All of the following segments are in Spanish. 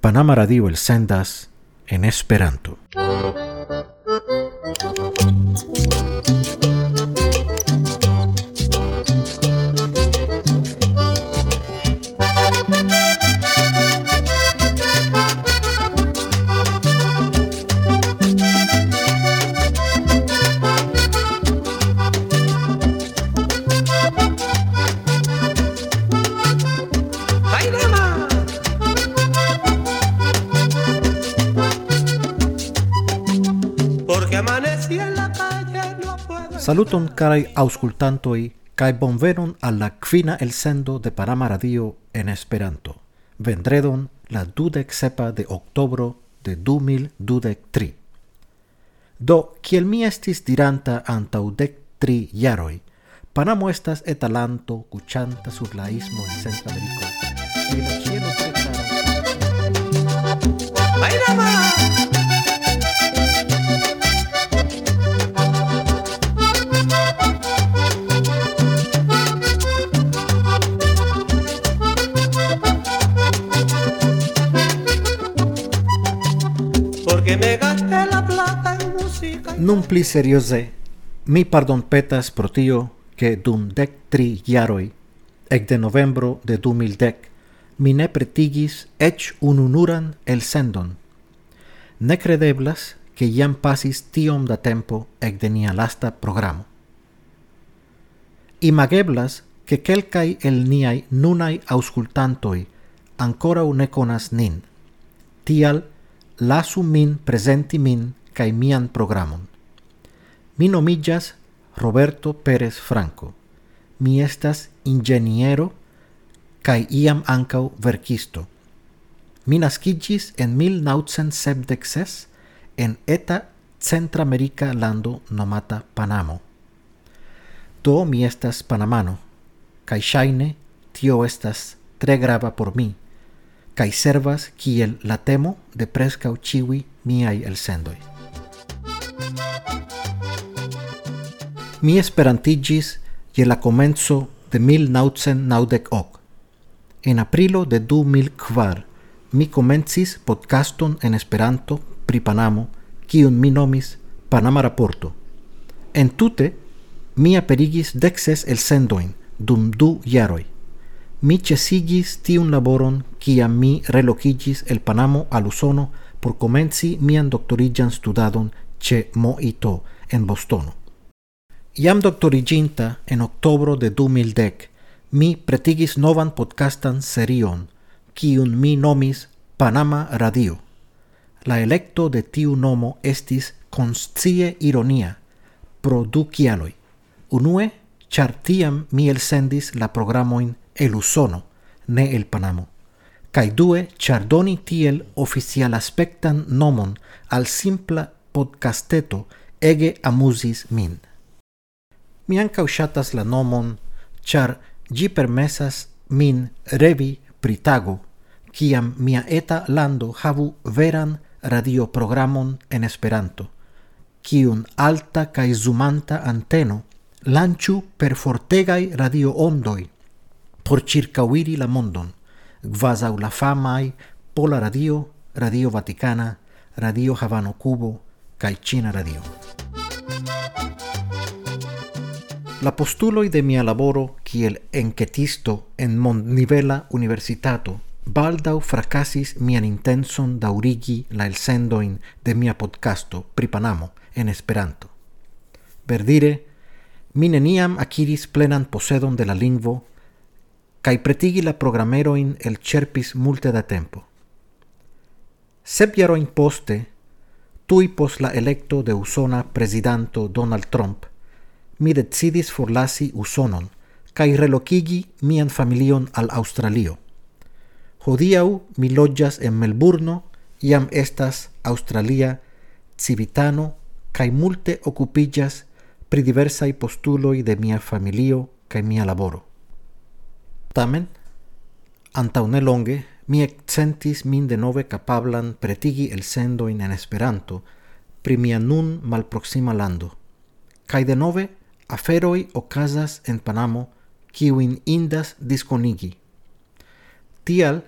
Panama Radio el sendas en Esperanto. Saluton carai auscultantoi kai bonvenon al la quina el sendo de Panama Radio en Esperanto. Vendredon la dudec sepa de octobro de 2023. Do, kiel mi estis diranta antau dec tri jaroi, Panamo estas etalanto cuchanta sur la ismo en Centroamérica. Nun pli serioze, mi pardon petas pro tio, che dum dec tri jaroi, ec de novembro de du mil dec, mi ne pretigis ec ununuran el sendon. Ne credeblas che iam pasis tiom da tempo ec de nia lasta programo. Imageblas che quelcai el niai nunai auscultantoi ancora un conas nin. Tial, lasu min presenti min programon. Mi nomillas Roberto Pérez Franco. Mi estas ingeniero kai iam ancau verkisto. Mi nascigis en 1976 en eta Centramerika lando nomata Panamo. Do mi estas panamano, kai shaine tio estas tre grava por mi, kai servas kiel la temo de presca uchiwi miai el Mi esperantigis je la comenzo de mil nautzen naudec ok. En aprilo de du mil kvar, mi comencis podcaston en esperanto pri Panamo, kiun mi nomis Panama Raporto. En tute, mi aperigis dexes el sendoin dum du jaroi mi cesigis tiun laboron quia mi relocigis el Panamo al Usono por comenzi mian doctorigian studadon ce Moito en Bostono. Iam doctoriginta en octobro de 2010, mi pretigis novan podcastan serion, quiun mi nomis Panama Radio. La electo de tiu nomo estis conscie ironia, pro du cialoi. Unue, char tiam mi elsendis la programoin el Usono, ne el Panamo. Kai due, char doni tiel oficial aspectan nomon al simpla podcasteto ege amusis min. Mi ankaŭ ŝatas la nomon, char gi permesas min revi pritago, kiam mia eta lando havu veran radioprogramon en Esperanto, kiun alta kai zumanta anteno lanchu per fortegai radio ondoi por ĉirkaŭiri la mondon, kvazaŭ la famai Pola Radio, Radio Vaticana, Radio Havano Cubo kai China Radio. La postuloi de mia laboro kiel enquetisto en mondnivela universitato baldau fracasis mian intenson daurigi la elsendoin de mia podcasto Pripanamo en Esperanto. Verdire, mi neniam akiris plenan posedon de la lingvo kai pretigi la programero in el cerpis multe da tempo. Sep poste, tui pos la electo de Usona Donald Trump, mi decidis forlasi Usonon kaj relokigi mian familion al Australio. Hodiau mi loĝas en Melburno, iam estas Australia, civitano kaj multe okupiĝas pri diversaj postuloj de mia familio kaj mia laboro. Tamen, antaŭ nelonge, mi eksentis min de nove kapablan pretigi elsendojn en Esperanto pri mia nun malproksima lando. nove denove aferoi ocasas en Panamo, kiu in indas disconigi. Tial,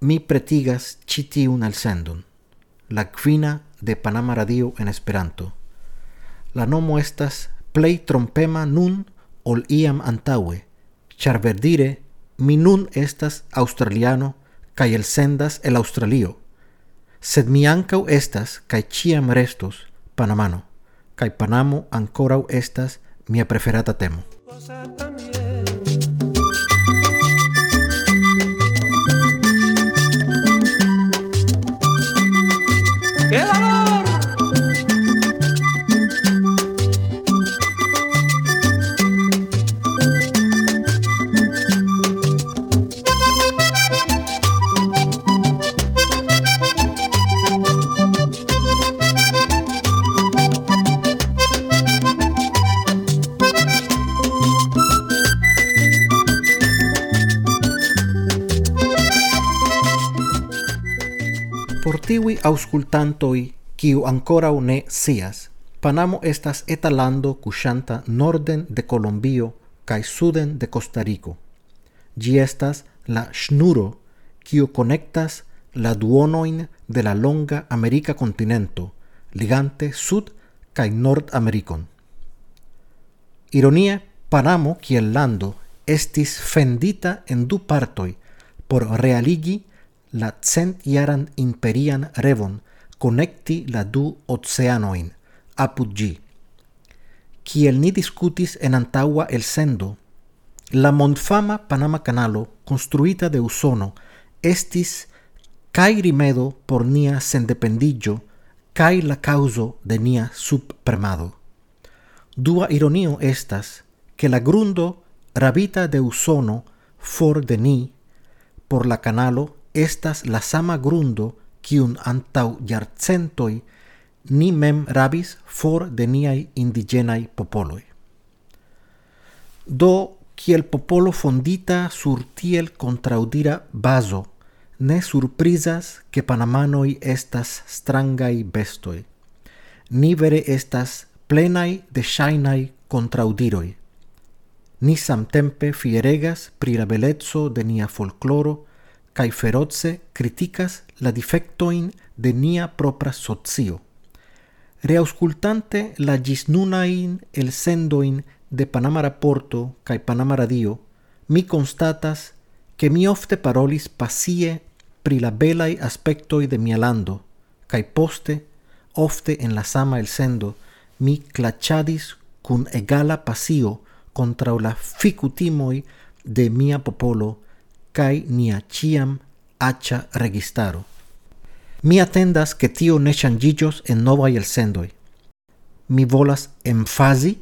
mi pretigas un alcendon, la quina de Panama Radio en Esperanto. La nomo estas play trompema nun ol iam antaue, char verdire mi nun estas australiano cae el sendas el australio, sed mi ancau estas cae ciam restos panamano, cae panamo ancorau estas mia preferata temo. Auscultantoi quiu ancora ne sias, Panamo estas etalando cushanta norden de Colombio cae suden de Costa Rico. Gi estas la schnuro quiu connectas la duonoin de la longa America continento, ligante sud cae nord Americon. Ironie, Panamo, kiel lando, estis fendita en du partoi por realigi la cent iaran imperian revon connecti la du oceanoin apud gi. Kiel ni discutis en antaua el sendo, la montfama Panama Canalo construita de Usono estis cae rimedo por nia sendependillo cae la causo de nia subpremado. Dua ironio estas que la grundo rabita de Usono for de ni por la canalo estas la sama grundo kiun antau jarcentoi ni mem rabis for de niai indigenai popoloi. Do, kiel popolo fondita sur tiel contraudira baso, ne surprizas che panamanoi estas strangai bestoi. Ni vere estas plenai de shainai contraudiroi. Ni samtempe fieregas pri la belezzo de nia folcloro cae feroce criticas la defectoin de nia propra socio. Reauscultante la gis nunain el sendoin de Panama Raporto cae Panama Radio, mi constatas che mi ofte parolis pasie pri la belai aspectoi de mia lando, cae poste, ofte en la sama el sendo, mi clachadis cun egala pasio contra la ficutimoi de mia popolo kai nia ciam acha registaro. Mi atendas que tio ne changigios en nova el sendoi. Mi volas enfasi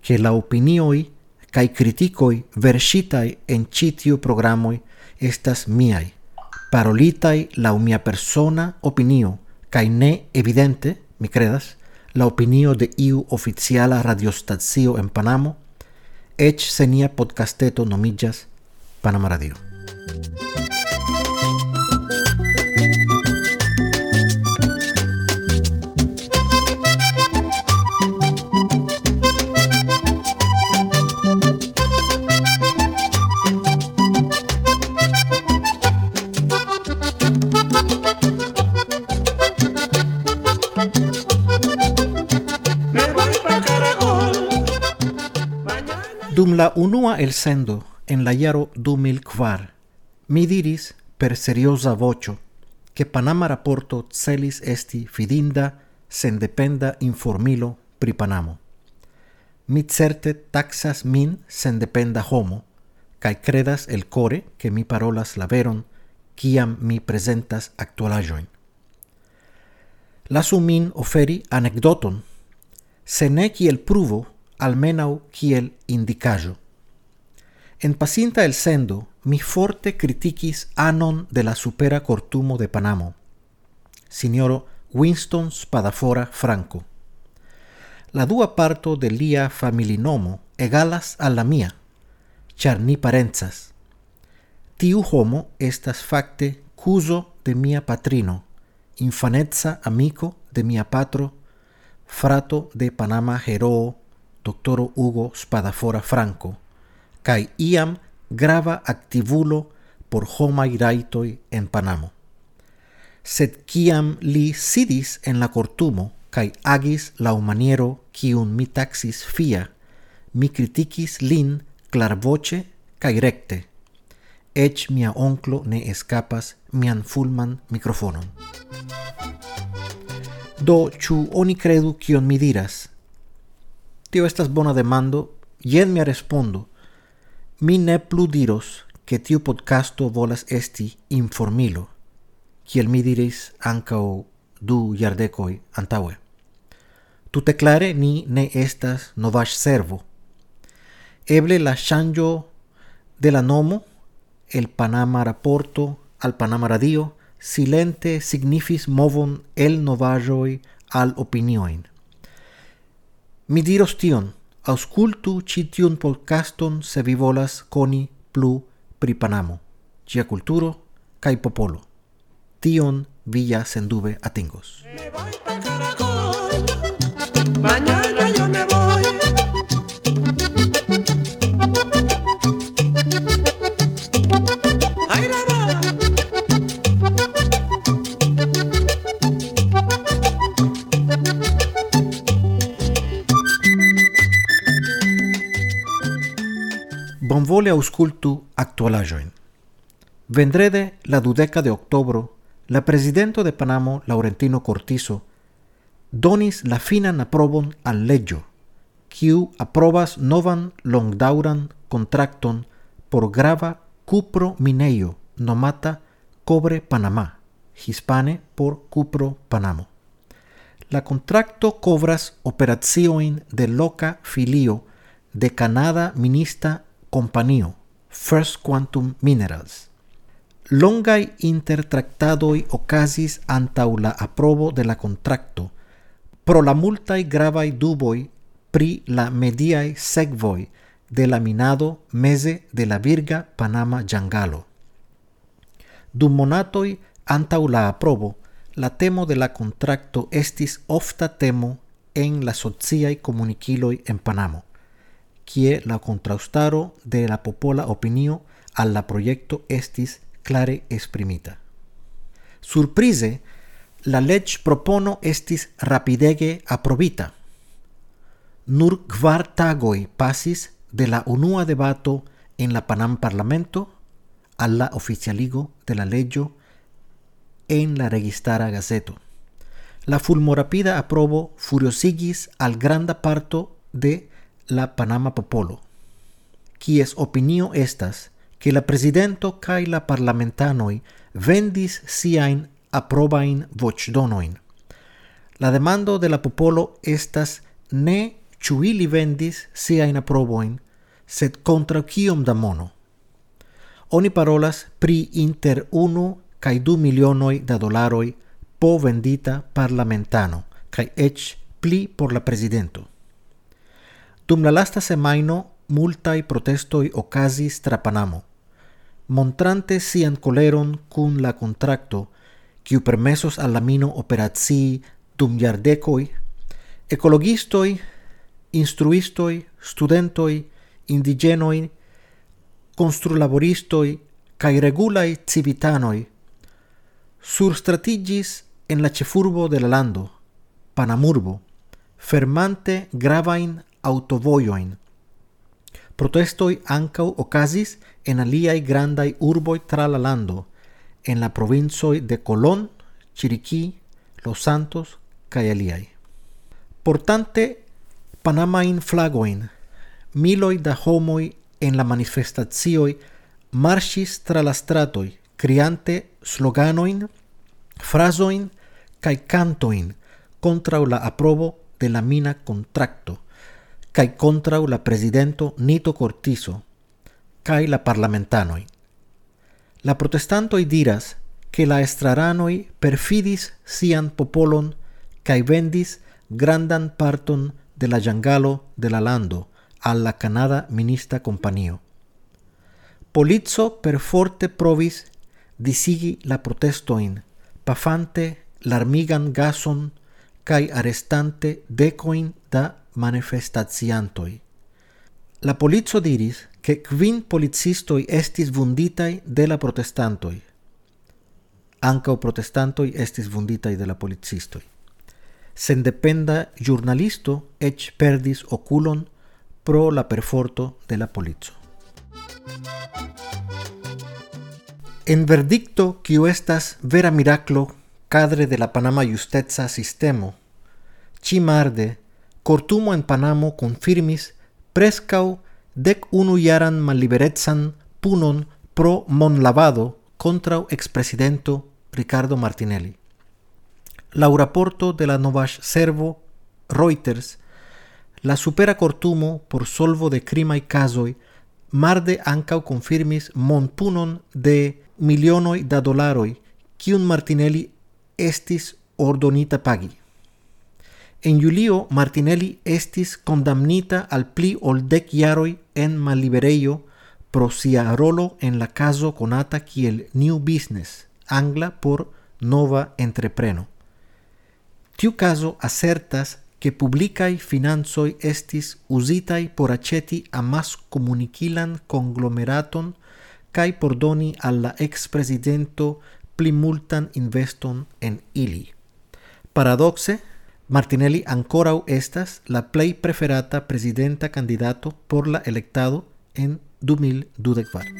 que la opinioi kai criticoi versitai en citiu programoi estas miai, parolitai la mia persona opinio, kai ne evidente, mi credas, la opinio de iu oficiala radiostazio en Panamo, ech senia podcasteto nomillas Panama Radio. Dum la unua el sendo en la yaro 2004, Mi diris per seriosa vocio che Panama raporto celis esti fidinda sendependa informilo pri Panamo. Mi certe taxas min sendependa homo, cae credas el core che mi parolas la veron ciam mi presentas actualajoin. Lasu min oferi anecdoton, se ne kiel pruvo, almenau kiel indicajo. En pacienta el sendo, mi forte critiquis anon de la supera cortumo de Panamo, signoro Winston Spadafora Franco. La dua parto de lia familinomo egalas a la mia, char ni parenzas. Tiu homo estas facte cuso de mia patrino, infanetza amico de mia patro, frato de Panama heroo, doctoro Hugo Spadafora Franco, kai iam grava activulo por homai raitoi en Panamo. Sed kiam li sidis en la cortumo kai agis la umaniero kiun mi taxis fia, mi criticis lin clarvoce kai recte. Ech mia onclo ne escapas mian fulman microfonon. Do, chu oni credu kion mi diras? Tio estas bona demando, jen mia respondo – Mi ne plu diros che tiu podcasto volas esti informilo, kiel mi diris ancao du jardecoi antaue. Tute clare ni ne estas novash servo. Eble la shangio de la nomo, el Panama raporto al Panama radio, silente signifis movon el novajoi al opinioin. Mi diros tion, Auscultu citiun podcaston se vi volas coni plu pri Panamo, cia culturo cae popolo. Tion vi ja sendube atingos. Me voy pa Caracol, mañana. Auscultu actualajoin. Vendrede la dudeca de octobro, la presidento de Panamo, Laurentino Cortizo, donis la finan aprobon al legio, quiu aprobas novan longdauran contracton por grava cupro mineio nomata Cobre Panamá, hispane por Cupro Panamo. La contracto cobras operazioin de loca filio de Canada Minista Companio, First Quantum Minerals. Longai intertractadoi ocasis antau la aprobo de la contracto, pro la multai gravai duboi pri la mediai segvoi de la minado mese de la Virga Panama Jangalo. Dum monatoi antau la aprobo, la temo de la contracto estis ofta temo en la sociai comuniciloi en Panamo, quie la contraustaro de la popola opinio al la proyecto estis clare esprimita. Surprise, la leg propono estis rapidege aprobita. Nur kvar tagoi pasis de la unua debato en la Panam Parlamento a la oficialigo de la legio en la registara gazeto. La fulmorapida aprobo furiosigis al granda parto de la Panama popolo, kies opinio estas che la presidento kai la parlamentanoi vendis siain aprobain vocdonoin. La demando de la popolo estas ne ciu ili vendis siain aproboin, sed contra kiom da mono. Oni parolas pri inter 1 kai 2 milionoi da dolaroi po vendita parlamentano, kai ec pli por la presidento. Dum la lasta semaino multai protestoi ocasis tra Panamo, montrante sian coleron cun la contracto quiu permesos al la mino operacii dum jardecoi, ecologistoi, instruistoi, studentoi, indigenoi, construlaboristoi cae regulai civitanoi surstratigis en la cefurbo de la lando, Panamurbo, fermante gravain autovoioin. Protestoi ancau ocasis en aliai grandai urboi tra la lando, en la provincioi de Colón, Chiriquí, Los Santos, aliai. Portante Panamain flagoin, miloi da homoi en la manifestatioi marchis tra la sloganoin, cae cantoin contra la aprobo de la mina contracto, cae contra la presidento Nito Cortizo, cae la parlamentanoi. La protestantoi diras que la estraranoi perfidis sian popolon cae vendis grandan parton de la jangalo de la lando al la Canada Minista Companio. Polizzo per forte provis disigi la protestoin, pafante larmigan gason cae arrestante decoin da manifestatiantoi. La polizzo diris che quin policistoi estis vunditai de la protestantoi. Anca protestantoi estis vunditai de la policistoi. Sen dependa giornalisto ec perdis oculon pro la perforto de la polizo. En verdicto quiu estas vera miraclo cadre de la Panama Justezza sistemo, ci marde, cortumo en Panamo confirmis prescau dec unu yaran malliberezzan punon pro mon lavado contra expresidento Ricardo Martinelli. La raporto de la novash servo Reuters la supera cortumo por solvo de crima y casoi marde ancau confirmis mon punon de milionoi da dolaroi quiun Martinelli estis ordonita pagi. En julio Martinelli estis condamnita al pli ol dec jaroi en mallibereio pro sia en la caso conata kiel New Business, angla por nova entrepreno. Tiu caso acertas che publicai finansoi estis usitai por aceti a mas comunicilan conglomeraton cae por doni alla ex-presidento pli multan investon en ili. Paradoxe, Martinelli ancorau estas la plei preferata presidenta candidato por la electado en 2024.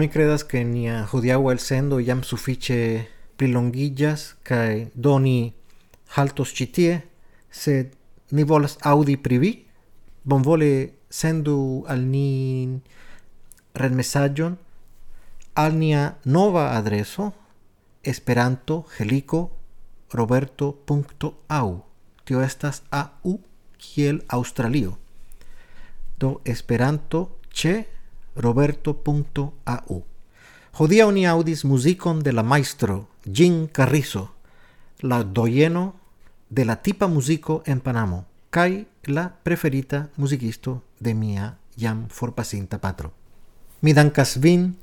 Mi credas que nia hodiaŭa elsendo jam sufiĉe plilongillas kaj doni haltos ĉi tie, sed ni volas aŭdi pri vi. Bonvole sendu al ni retmesaĝon al nia nova adreso esperanto helico roberto.au tio estas au kiel Australio. Do esperanto ĉe roberto.au. Jodia oni audis musicon de la maestro Jim Carrizo, la doyeno de la tipa musico en Panamo, kai la preferita musicisto de mia jam forpasinta patro. Mi dankas vin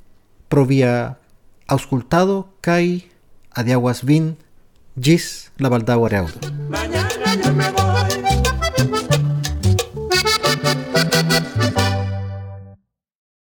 pro via auscultado kai adiaguas vin gis la reaudo.